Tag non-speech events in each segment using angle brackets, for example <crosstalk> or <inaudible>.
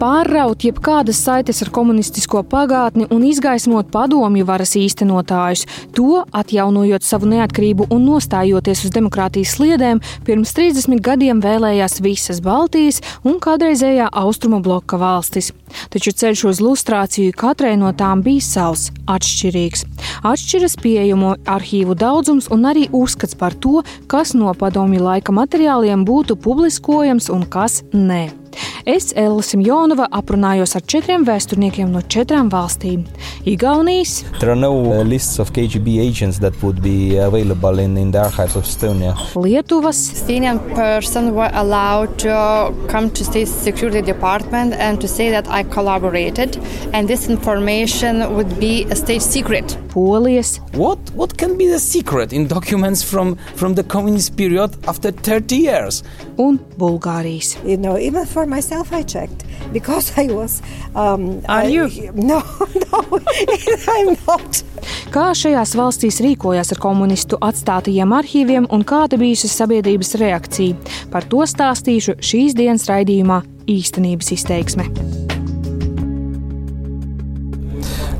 Pārraut jebkādas saites ar komunistisko pagātni un izgaismot padomju varas īstenotājus. To, atjaunojot savu neatkarību un nostājoties uz demokrātijas sliedēm, pirms 30 gadiem vēlējās visas Baltijas un kādreizējā austrumu bloka valstis. Taču ceļš uz lustrāciju katrai no tām bija savs, atšķirīgs. Atšķiras pieejamo arhīvu daudzums un arī uzskats par to, kas no padomju laika materiāliem būtu publiskojams un kas nē. Es, Ella Simjonova, aprunājos ar četriem vēsturniekiem no četrām valstīm - Igaunijas, no uh, in, in Lietuvas, Polijas. What, what can be the secret in documents from, from the communist period after 30 years? Un Bulgārijas. You know, even for myself I checked because I was. Um, Are I, you? <laughs> No, no, <laughs> I'm not. Kā šajās valstīs rīkojās ar komunistu atstātajiem arhīviem un kāda bijusi sabiedrības reakcija? Par to stāstīšu šīs dienas raidījumā īstenības izteiksme.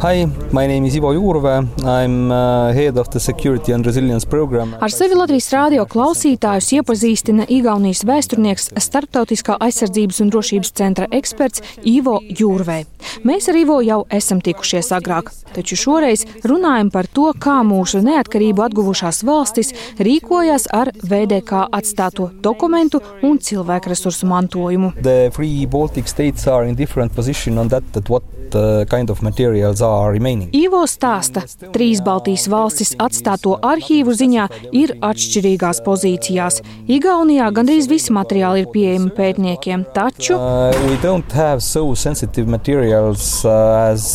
Hi, my name is Ivo Jurve. I'm uh, head of the Security and Resilience program. Ar sevi Latvijas rādio klausītājus iepazīstina Igaunijas vēsturnieks Startautiskā aizsardzības un drošības centra eksperts Ivo Jurve. Mēs ar Ivo jau esam tikušies agrāk, taču šoreiz runājam par to, kā mūsu neatkarību atguvušās valstis rīkojās ar VDK atstāto dokumentu un cilvēku resursu mantojumu. The three Baltic states are in different position on that, that what kind of materials are Ivo stāsta, trīs Baltijas valstis atstāto arhīvu ziņā ir atšķirīgās pozīcijās. Igaunijā gandrīz visi materiāli ir pieejami pētniekiem, taču uh, so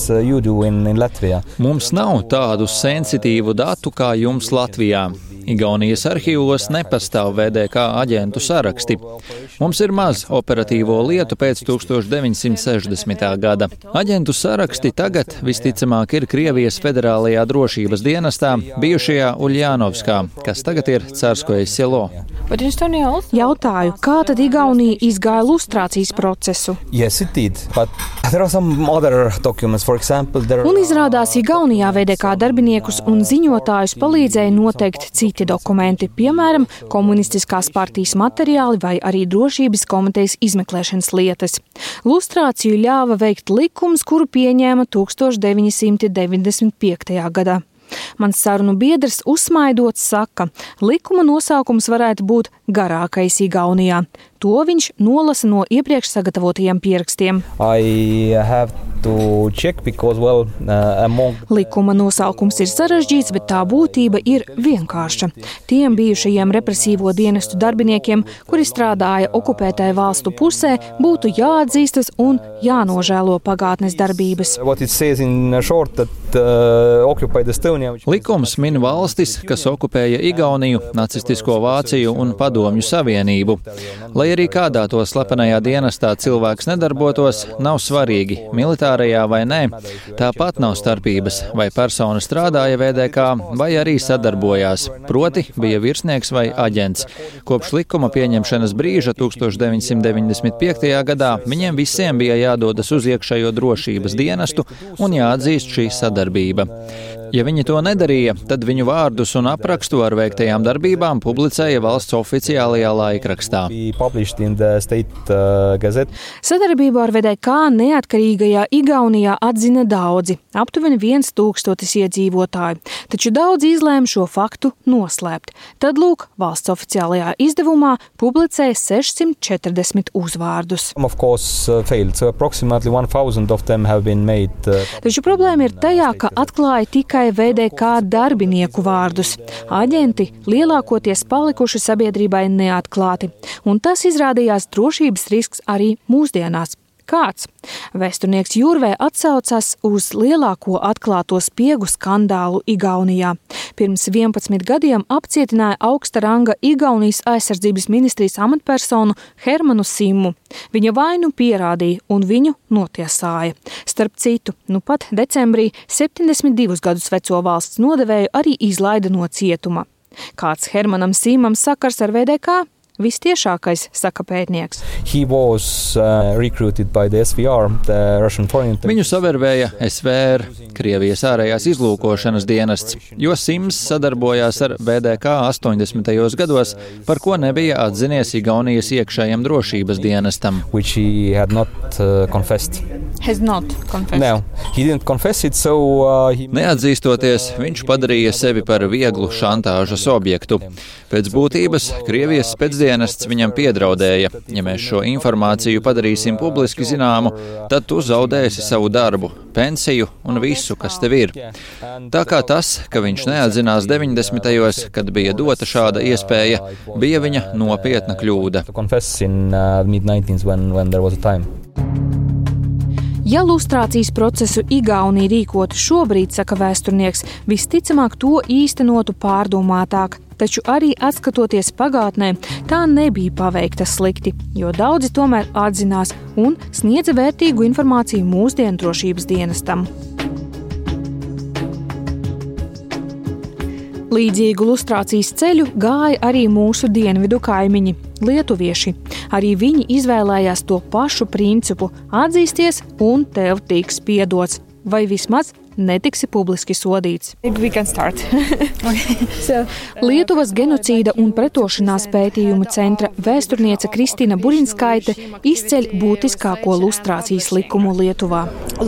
uh, in, in mums nav tādu sensitīvu datu kā jums Latvijā. Igaunijas arhīvos nepastāv VDK aģentu saraksti. Mums ir maz operatīvo lietu pēc 1960. gada. Aģentu saraksti tagad visticamāk ir Krievijas federālajā drošības dienestā, bijušajā Uljānovskā, kas tagad ir Cārskojas selo. Jautāju, kā tad Igaunija izgāja lustrācijas procesu? Yes, did, example, there... Un izrādās, Igaunijā VDK darbiniekus un ziņotājus palīdzēja noteikt citi citi dokumenti, piemēram, komunistiskās partijas materiāli vai arī drošības komitejas izmeklēšanas lietas. Lustrāciju ļāva veikt likums, kuru pieņēma 1995. gadā. Mans sarunu biedrs uzsmaidot saka, likuma nosaukums varētu būt garākais Igaunijā. To viņš nolasa no iepriekš sagatavotajiem pierakstiem. Check, because, well, uh, among... Likuma nosaukums ir sarežģīts, bet tā būtība ir vienkārša. Tiem bijušajiem represīvo dienestu darbiniekiem, kuri strādāja okupētai valstu pusē, būtu jāatzīstas un jānožēlo pagātnes darbības. Short, that, uh, Likums min valstis, kas okupēja Igauniju, nacistisko Vāciju un Padomju Savienību. Lai arī kādā to slepenajā dienestā cilvēks nedarbotos, nav svarīgi, militārajā vai nē. Tāpat nav starpības, vai persona strādāja VDK vai arī sadarbojās, proti bija virsnieks vai aģents. Kopš likuma pieņemšanas brīža 1995. gadā viņiem visiem bija jādodas uz iekšējo drošības dienestu un jāatzīst šī sadarbība. Ja viņi to nedarīja, tad viņu vārdus un aprakstu ar veiktajām darbībām publicēja valsts oficiālajā laikrakstā. Sadarbību ar VDK neatkarīgajā Igaunijā atzina daudzi, aptuveni viens tūkstotis iedzīvotāju, taču daudz izlēma šo faktu noslēpt. Tad lūk, valsts oficiālajā izdevumā publicēja 640 uzvārdus. Uh, uh... Taču problēma ir tajā, ka atklāja tikai tikai VDK darbinieku vārdus. Aģenti lielākoties palikuši sabiedrībai neatklāti, un tas izrādījās drošības risks arī mūsdienās. Kāds? Vēsturnieks Jūrvē atsaucas uz lielāko atklāto spiegu skandālu Igaunijā. Pirms 11 gadiem apcietināja augsta ranga Igaunijas aizsardzības ministrijas amatpersonu Hermanu Simu. Viņa vainu pierādīja un viņu notiesāja. Starp citu, nu pat decembrī 72 gadus veco valsts nodevēju arī izlaida no cietuma. Kāds Hermanam Sīmam sakars ar VDK? Vistiešākais, saka pētnieks. Was, uh, SVR, Viņu savervēja SVR, Krievijas ārējās izlūkošanas dienests, jo Sims sadarbojās ar BDK 80. gados, par ko nebija atzinies Igaunijas iekšējiem drošības dienestam. Not, uh, no, it, so, uh, he... Neatzīstoties, viņš padarīja sevi par vieglu šantāžas objektu. Pēc būtības Krievijas spēcdienests viņam piedraudēja: ja mēs šo informāciju padarīsim publiski zināmu, tad tu zaudēsi savu darbu, pensiju un visu, kas tev ir. Tā kā tas, ka viņš neatzinās 90. gados, kad bija dota šāda iespēja, bija viņa nopietna kļūda. Ja lustrācijas procesu Igaunija rīkotu šobrīd, saka vēsturnieks, visticamāk to īstenotu pārdomātāk, taču arī atskatoties pagātnē, tā nebija paveikta slikti, jo daudzi tomēr atzinās un sniedza vērtīgu informāciju mūsdienu drošības dienestam. Līdzīgu lustrācijas ceļu gāja arī mūsu dienvidu kaimiņi, lietuvieši. Arī viņi izvēlējās to pašu principu - atzīsties un tev tiks piedots, vai vismaz netiksi publiski sodīts. <laughs> so, Lietuvas genocīda un pretošanās pētījumu centra vēsturniece Kristina Burinskaite izceļ būtiskāko lustrācijas likumu Lietuvā. Uh,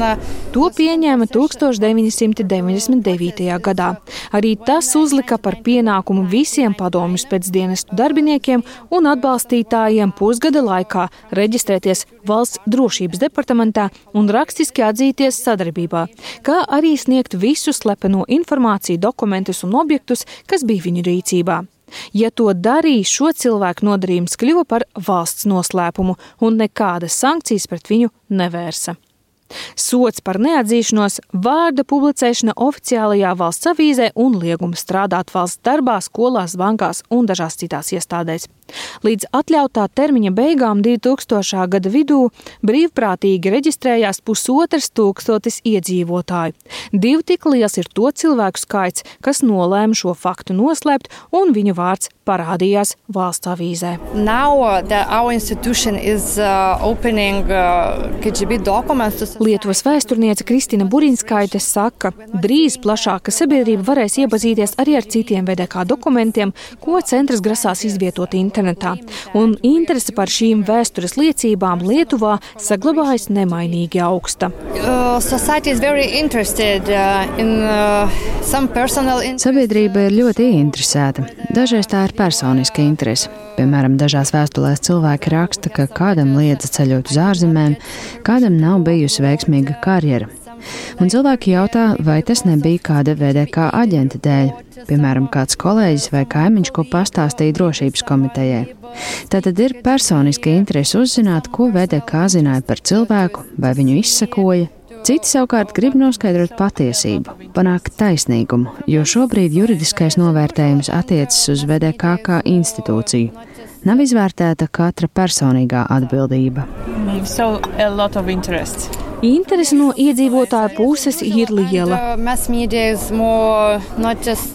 uh, to pieņēma 1999. gadā. Arī tas uzlika par pienākumu visiem padomjus pēcdienestu darbiniekiem un atbalstītājiem pusgada laikā reģistrēties valsts drošības departamentā departamentā un rakstiski atzīties sadarbībā, kā arī sniegt visu slepeno informāciju, dokumentus un objektus, kas bija viņu rīcībā. Ja to darīja, šo cilvēku nodarījums kļuva par valsts noslēpumu, un nekādas sankcijas pret viņu nevērsa. Sots par neatzīšanos, vārda publicēšana oficiālajā valsts avīzē un liegums strādāt valsts darbā, skolās, bankās un dažās citās iestādēs. Līdz atļautā termiņa beigām 2000. gada vidū brīvprātīgi reģistrējās pusotras tūkstotis iedzīvotāju. Divi tik liels ir to cilvēku skaits, kas nolēma šo faktu noslēpt, un viņu vārds parādījās valsts avīzē. Now, uh, uh, uh, Lietuvas vēsturniece Kristina Burinskaite saka, drīz plašāka sabiedrība varēs iepazīties arī ar citiem VDK dokumentiem, ko centrs grasās izvietot internetā un interese par šīm vēstures liecībām Lietuvā saglabājas nemainīgi augsta. Sabiedrība ir ļoti ieinteresēta. Dažreiz tā ir personiska interese. Piemēram, dažās vēstulēs cilvēki raksta, ka kādam liedza ceļot uz ārzemēm, kādam nav bijusi veiksmīga karjera. Un cilvēki jautā, vai tas nebija kāda VDK aģenta dēļ, piemēram, kāds kolēģis vai kaimiņš, ko pastāstīja drošības komitejai. Tātad ir personiska interese uzzināt, ko VDK zināja par cilvēku, vai viņu izsakoja. Citi savukārt grib noskaidrot patiesību, panākt taisnīgumu, jo šobrīd juridiskais novērtējums attiecas uz VDK kā institūciju. Nav izvērtēta katra personīgā atbildība. So Interese no iedzīvotāju puses ir liela.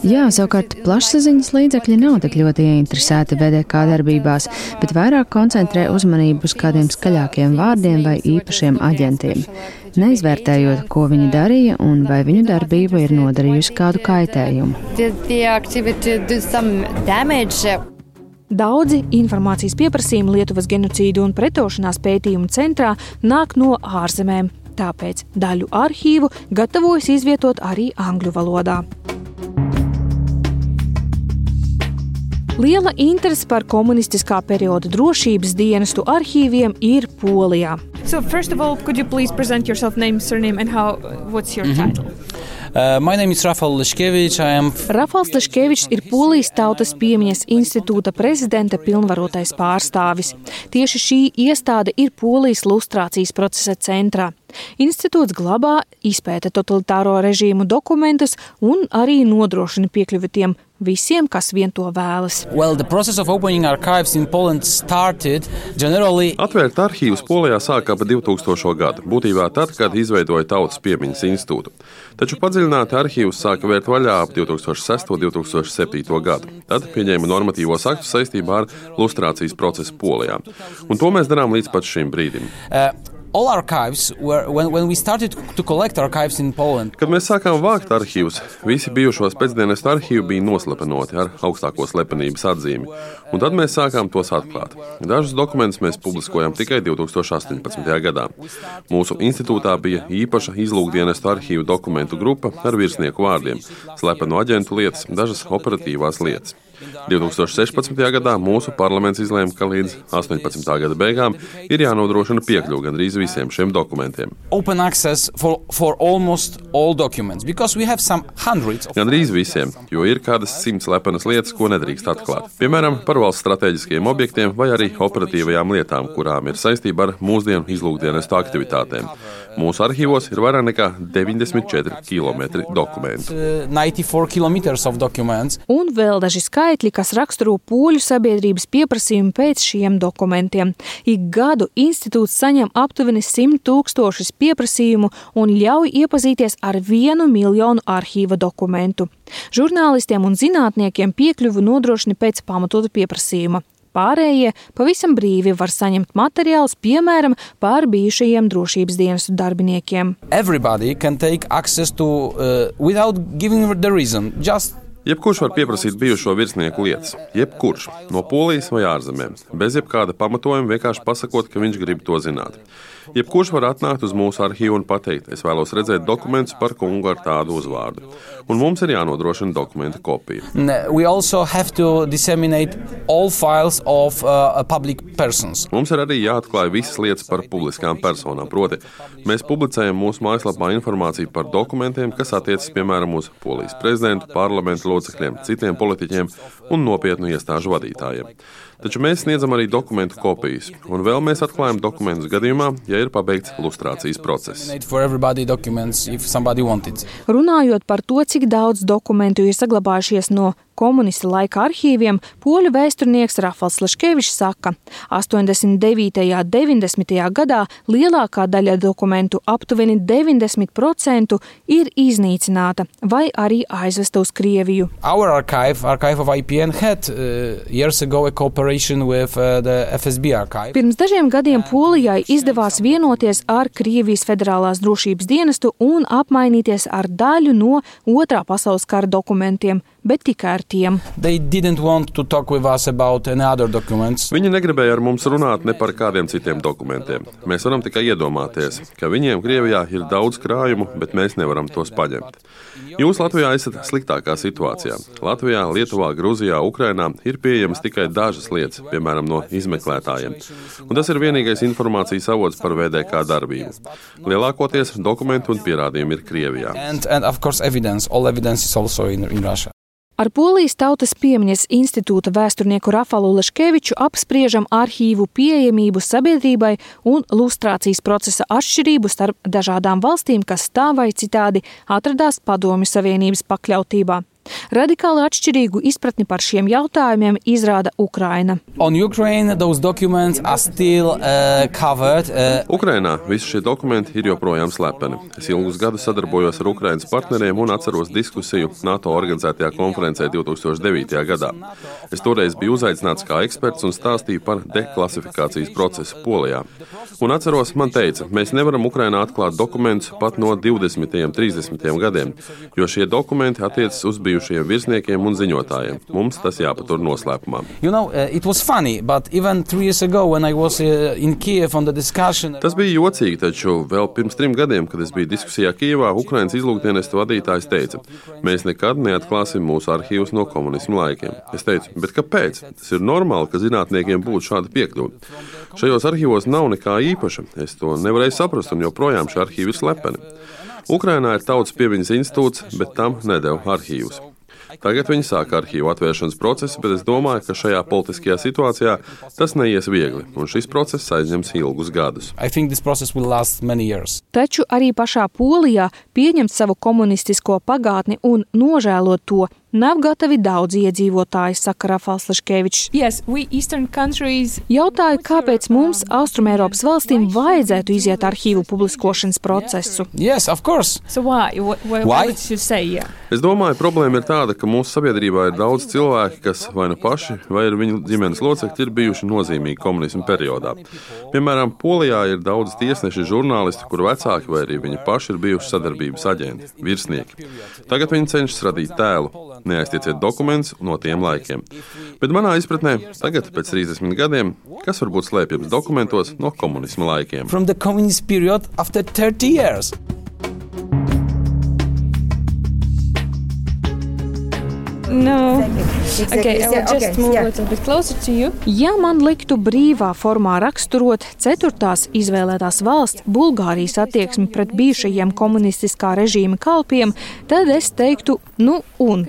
Jā, savukārt plašsaziņas līdzekļi nav tik ļoti ieinteresēti VDK darbībās, bet vairāk koncentrē uzmanību uz kādiem skaļākiem vārdiem vai īpašiem aģentiem, neizvērtējot, ko viņi darīja un vai viņu darbība ir nodarījusi kādu kaitējumu. Daudzi informācijas pieprasījumi Lietuvas genocīdu un pretošanās pētījumu centrā nāk no ārzemēm, tāpēc daļu arhīvu gatavojas izvietot arī angļu valodā. Liela interese par komunistiskā perioda drošības dienestu arhīviem ir Polijā. So, first of all, could you please present yourself, name, surname, and how? What's your mm -hmm. title? Uh, am... Rafals Leškevičs ir Polijas Tautas piemiņas institūta prezidenta pilnvarotais pārstāvis. Tieši šī iestāde ir Polijas lustrācijas procesa centrā. Institūts glabā, izpēta totalitāro režīmu dokumentus un arī nodrošina piekļuvi tiem visiem, kas vien to vēlas. Well, generally... Atvērt arhīvus Polijā sākā ap 2000. gadu, būtībā tad, kad izveidoja Tautas piemiņas institūtu. Taču padziļināti arhīvus sāka vērt vaļā ap 2006. un 2007. gadu. Tad pieņēma normatīvos aktus saistībā ar lustrācijas procesu Polijā. Un to mēs darām līdz pat šim brīdim. Uh, all archives were when, when we started to collect archives in Poland. Kad mēs sākām vākt arhīvus, visi bijušos pēcdienestu arhīvi bija noslepenoti ar augstāko slepenības atzīmi, un tad mēs sākām tos atklāt. Dažus dokumentus mēs publiskojām tikai 2018. gadā. Mūsu institūtā bija īpaša izlūkdienestu arhīvu dokumentu grupa ar virsnieku vārdiem, slepenu aģentu lietas, dažas operatīvās lietas. 2016. gadā mūsu parlaments izlēma, ka līdz 18. gada beigām ir jānodrošina piekļuve gandrīz visiem šiem dokumentiem. For, for gandrīz visiem, jo ir kādas simts slepenas lietas, ko nedrīkst atklāt. Piemēram, par valsts strateģiskiem objektiem vai arī operatīvajām lietām, kurām ir saistība ar mūsdienu izlūkdienestu aktivitātēm. Mūsu arhīvos ir vairāk nekā 94 km dokumentu. Un vēl daži skaitļi, kas raksturo poļu sabiedrības pieprasījumu pēc šiem dokumentiem. Ik gadu institūts saņem aptuveni 100 tūkstošus pieprasījumu un ļauj iepazīties ar vienu miljonu arhīva dokumentu. Žurnālistiem un zinātniekiem piekļuvu nodrošina pēc pamatota pieprasījuma. Pārējie pavisam brīvi var saņemt materiālus, piemēram, par bijušajiem drošības dienestu darbiniekiem. To, uh, just... Jebkurš var pieprasīt bijušo virsnieku lietas, jebkurš no polijas vai ārzemēm, bez jebkāda pamatojuma, vienkārši pasakot, ka viņš grib to zināt. Jebkurš var atnākt uz mūsu arhīvu un pateikt, es vēlos redzēt dokumentus par kungu ar tādu uzvārdu. Un mums ir jānodrošina dokumentu kopija. Of, uh, mums ir arī jāatklāj visas lietas par publiskām personām. Proti, mēs publicējam mūsu mājaslapā informāciju par dokumentiem, kas attiecas piemēram uz polijas prezidentu, parlamentu locekļiem, citiem politiķiem un nopietnu iestāžu vadītājiem. Taču mēs sniedzam arī dokumentu kopijas, un vēl mēs atklājam dokumentus gadījumā, ja ir pabeigts lustrācijas process. Runājot par to, cik daudz dokumentu ir saglabājušies no komunista laika arhīviem, poļu vēsturnieks Rafals Leškevičs saka, 89. un 90. gadā lielākā daļa dokumentu, aptuveni 90%, ir iznīcināta vai arī aizvesta uz Krieviju. Archive, archive had, uh, with, uh, Pirms dažiem gadiem Polijai izdevās vienoties ar Krievijas Federālās drošības dienestu un apmainīties ar daļu no Otrā pasaules kara dokumentiem bet tikai ar tiem. Viņi negribēja ar mums runāt ne par kādiem citiem dokumentiem. Mēs varam tikai iedomāties, ka viņiem Krievijā ir daudz krājumu, bet mēs nevaram tos paņemt. Jūs Latvijā esat sliktākā situācijā. Latvijā, Lietuvā, Grūzijā, Ukrainā ir pieejamas tikai dažas lietas, piemēram, no izmeklētājiem. Un tas ir vienīgais informācijas avots par VDK darbību. Lielākoties dokumentu un pierādījumi ir Krievijā. And, and Ar Polijas Tautas piemiņas institūta vēsturnieku Rafalu Leškeviču apspriežam arhīvu pieejamību sabiedrībai un lustrācijas procesa atšķirību starp dažādām valstīm, kas tā vai citādi atradās Padomju Savienības pakļautībā. Radikāli atšķirīgu izpratni par šiem jautājumiem izrāda Ukraina. Ukraine, still, uh, covered, uh... Ukrainā visi šie dokumenti ir joprojām slepeni. Es ilgus gadus sadarbojos ar Ukrainas partneriem un atceros diskusiju NATO organizētajā konferencē 2009. gadā. Es toreiz biju uzaicināts kā eksperts un stāstīju par deklasifikācijas procesu Polijā. Un atceros, man teica, mēs nevaram Ukrainā atklāt dokumentus pat no 20. un 30. gadiem, jo šie dokumenti attiecas uz bijušajiem bijušajiem virsniekiem un ziņotājiem. Mums tas jāpatur noslēpumā. You know, uh, funny, ago, uh, discussion... Tas bija jocīgi, taču vēl pirms trim gadiem, kad es biju diskusijā Kijevā, Ukrainas izlūkdienestu vadītājs teica, mēs nekad neatklāsim mūsu arhīvus no komunismu laikiem. Es teicu, bet kāpēc? Tas ir normāli, ka zinātniekiem būtu šāda piekļuve. Šajos arhīvos nav nekā īpaša. Es to nevarēju saprast, un joprojām šie arhīvi ir slepeni. Ukrainā ir tautas pieviņas institūts, bet tam nedēļa arhīvus. Tagad viņi sāk arhīvu atvēršanas procesu, bet es domāju, ka šajā politiskajā situācijā tas neies viegli, un šis process aizņems ilgus gadus. Taču arī pašā Polijā pieņemt savu komunistisko pagātni un nožēlot to nav gatavi daudz iedzīvotāji, saka Rafals Laškevičs. Yes, countries... Jautāju, kāpēc mums, Austrumēropas valstīm, vajadzētu iziet arhīvu publiskošanas procesu? Yes, of course. So why? Why? why? Say, yeah? Es domāju, problēma ir tāda, ka mūsu sabiedrībā ir daudz cilvēki, kas vai nu paši, vai ar viņu ģimenes locekļi ir bijuši nozīmīgi komunismu periodā. Piemēram, Polijā ir daudz tiesneši, žurnālisti, kur vecāki vai arī viņi paši ir bijuši sadarbības aģenti, virsnieki. Tagad viņi cenšas radīt tēlu, neaiztieciet dokumentus no tiem laikiem. Bet manā izpratnē, tagad, pēc 30 gadiem, kas varbūt slēpjas dokumentos no komunisma laikiem? From the communist period after 30 years. No. Exactly. Okay, I will just okay. move yeah. a little bit closer to you. Ja man liktu brīvā formā raksturot ceturtās izvēlētās valsts Bulgārijas attieksmi pret bijušajiem komunistiskā režīma kalpiem, tad es teiktu, nu un.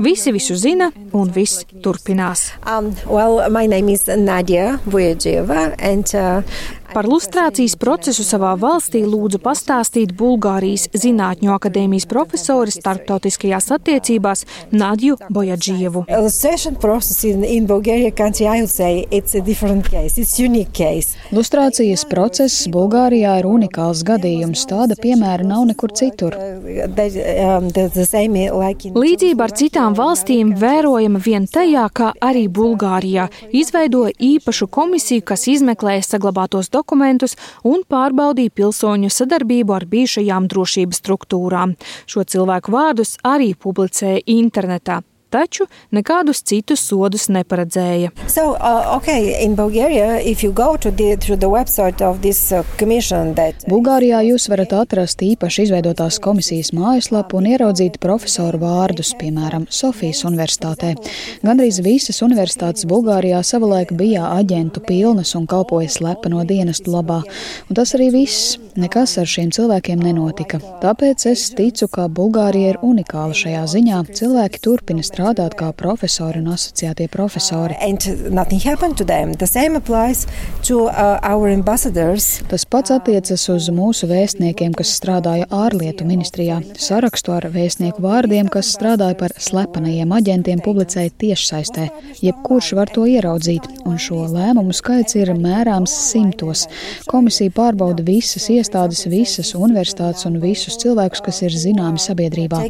Visi visu zina un viss turpinās. Um, well, my name is Nadia Vujadžieva and uh, Par lustrācijas procesu savā valstī lūdzu pastāstīt Bulgārijas Zinātņu akadēmijas profesori starptautiskajās attiecībās Nadju Bojadžievu. Lustrācijas process Bulgārijā ir unikāls gadījums. Tāda piemēra nav nekur citur. Līdzība ar citām valstīm vērojama vien tajā, ka arī Bulgārijā izveidoja īpašu komisiju, kas izmeklēja saglabātos dokumentus dokumentus un pārbaudīja pilsoņu sadarbību ar bijušajām drošības struktūrām. Šo cilvēku vārdus arī publicēja internetā taču nekādus citus sodus neparedzēja. So, uh, okay, Bulgaria, the, uh, that... Bulgārijā jūs varat atrast īpaši izveidotās komisijas mājaslapu un ieraudzīt profesoru vārdus, piemēram, Sofijas universitātē. Gandrīz visas universitātes Bulgārijā savulaik bija aģentu pilnas un kalpoja slepeno dienestu labā, un tas arī viss. Nekas ar šiem cilvēkiem nenotika. Tāpēc es ticu, ka Bulgārija ir unikāla šajā ziņā. Cilvēki turpina strādāt kā profesori un asociētie profesori. To, uh, Tas pats attiecas uz mūsu vēstniekiem, kas strādāja ārlietu ministrijā. Sarakstu ar vēstnieku vārdiem, kas strādāja par slepenajiem aģentiem, publicēja tiešsaistē. Jebkurš var to ieraudzīt, un šo lēmumu skaits ir mērāms simtos. Komisija pārbauda visas iestādes, visas universitātes un visus cilvēkus, kas ir zināmi sabiedrībā.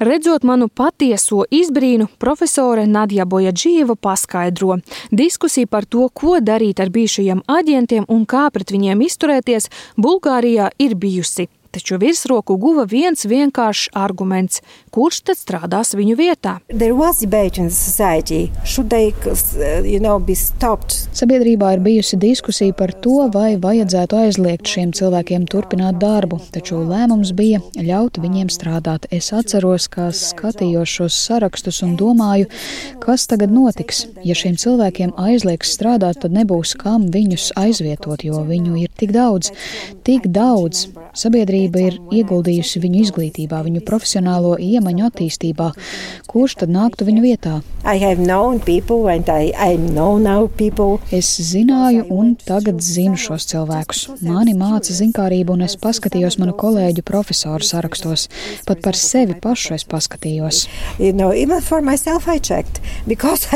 Redzot manu patieso izbrīnu, profesore Nadja Bojadžieva paskaidro. Diskusija par to, ko darīt ar bijušajiem aģentiem un kā pret viņiem izturēties, Bulgārijā ir bijusi taču virsroku guva viens vienkāršs arguments - kurš tad strādās viņu vietā? They, you know, Sabiedrībā ir bijusi diskusija par to, vai vajadzētu aizliegt šiem cilvēkiem turpināt darbu, taču lēmums bija ļaut viņiem strādāt. Es atceros, kā skatījos šos sarakstus un domāju, kas tagad notiks. Ja šiem cilvēkiem aizliegs strādāt, tad nebūs kam viņus aizvietot, jo viņu ir tik daudz, tik daudz. Sabiedrība ir ieguldījusi viņu izglītībā, viņu profesionālo iemaņu attīstībā. Kurš tad nāktu viņu vietā? People, I, I es zināju un tagad zinu šos cilvēkus. Mani māca zinkārību, un es paskatījos manu kolēģu profesoru sarakstos. Pat par sevi pašu es paskatījos. You know, myself,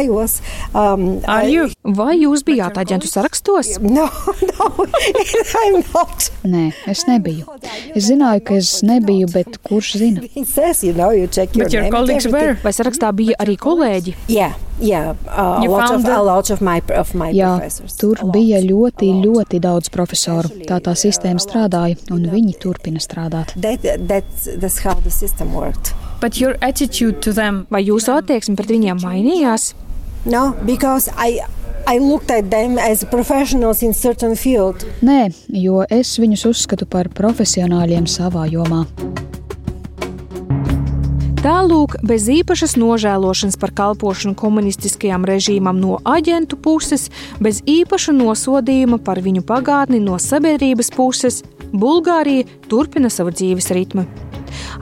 was, um, I... Vai jūs bijāt aģentu sarakstos? <laughs> No, no, <laughs> Nē, es nebiju. Es zināju, ka es nebiju, bet kurš zina? <laughs> Vai sarakstā bija arī kolēģi? Yeah. Yeah, uh, of, of, of my, of my Jā, tur bija ļoti, ļoti daudz profesoru. Tā tā sistēma strādāja, un viņi turpina strādāt. That, that's, that's how the system worked. But your attitude to them, vai jūsu attieksme pret viņiem mainījās? No, because I, Nē, jo es viņus uzskatu par profesionāļiem savā jomā. Tālūk, bez īpašas nožēlošanas par kalpošanu komunistiskajam režīmam no aģentu puses, bez īpaša nosodījuma par viņu pagātni no sabiedrības puses, Bulgārija turpina savu dzīves ritmu.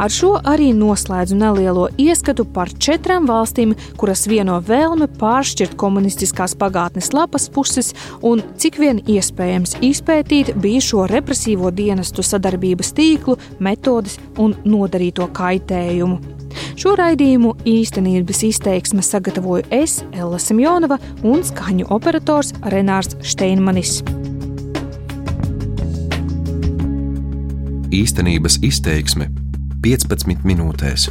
Ar šo arī noslēdzu nelielo ieskatu par četrām valstīm, kuras vieno vēlme pāršķirt komunistiskās pagātnes lapas puses un cik vien iespējams izpētīt bijušo represīvo dienestu sadarbības tīklu, metodes un nodarīto kaitējumu. Šo raidījumu īstenības izteiksme sagatavoju es, Ella Simjonova, un skaņu operators Renārs Steinmanis. Īstenības izteiksme 15 minūtēs.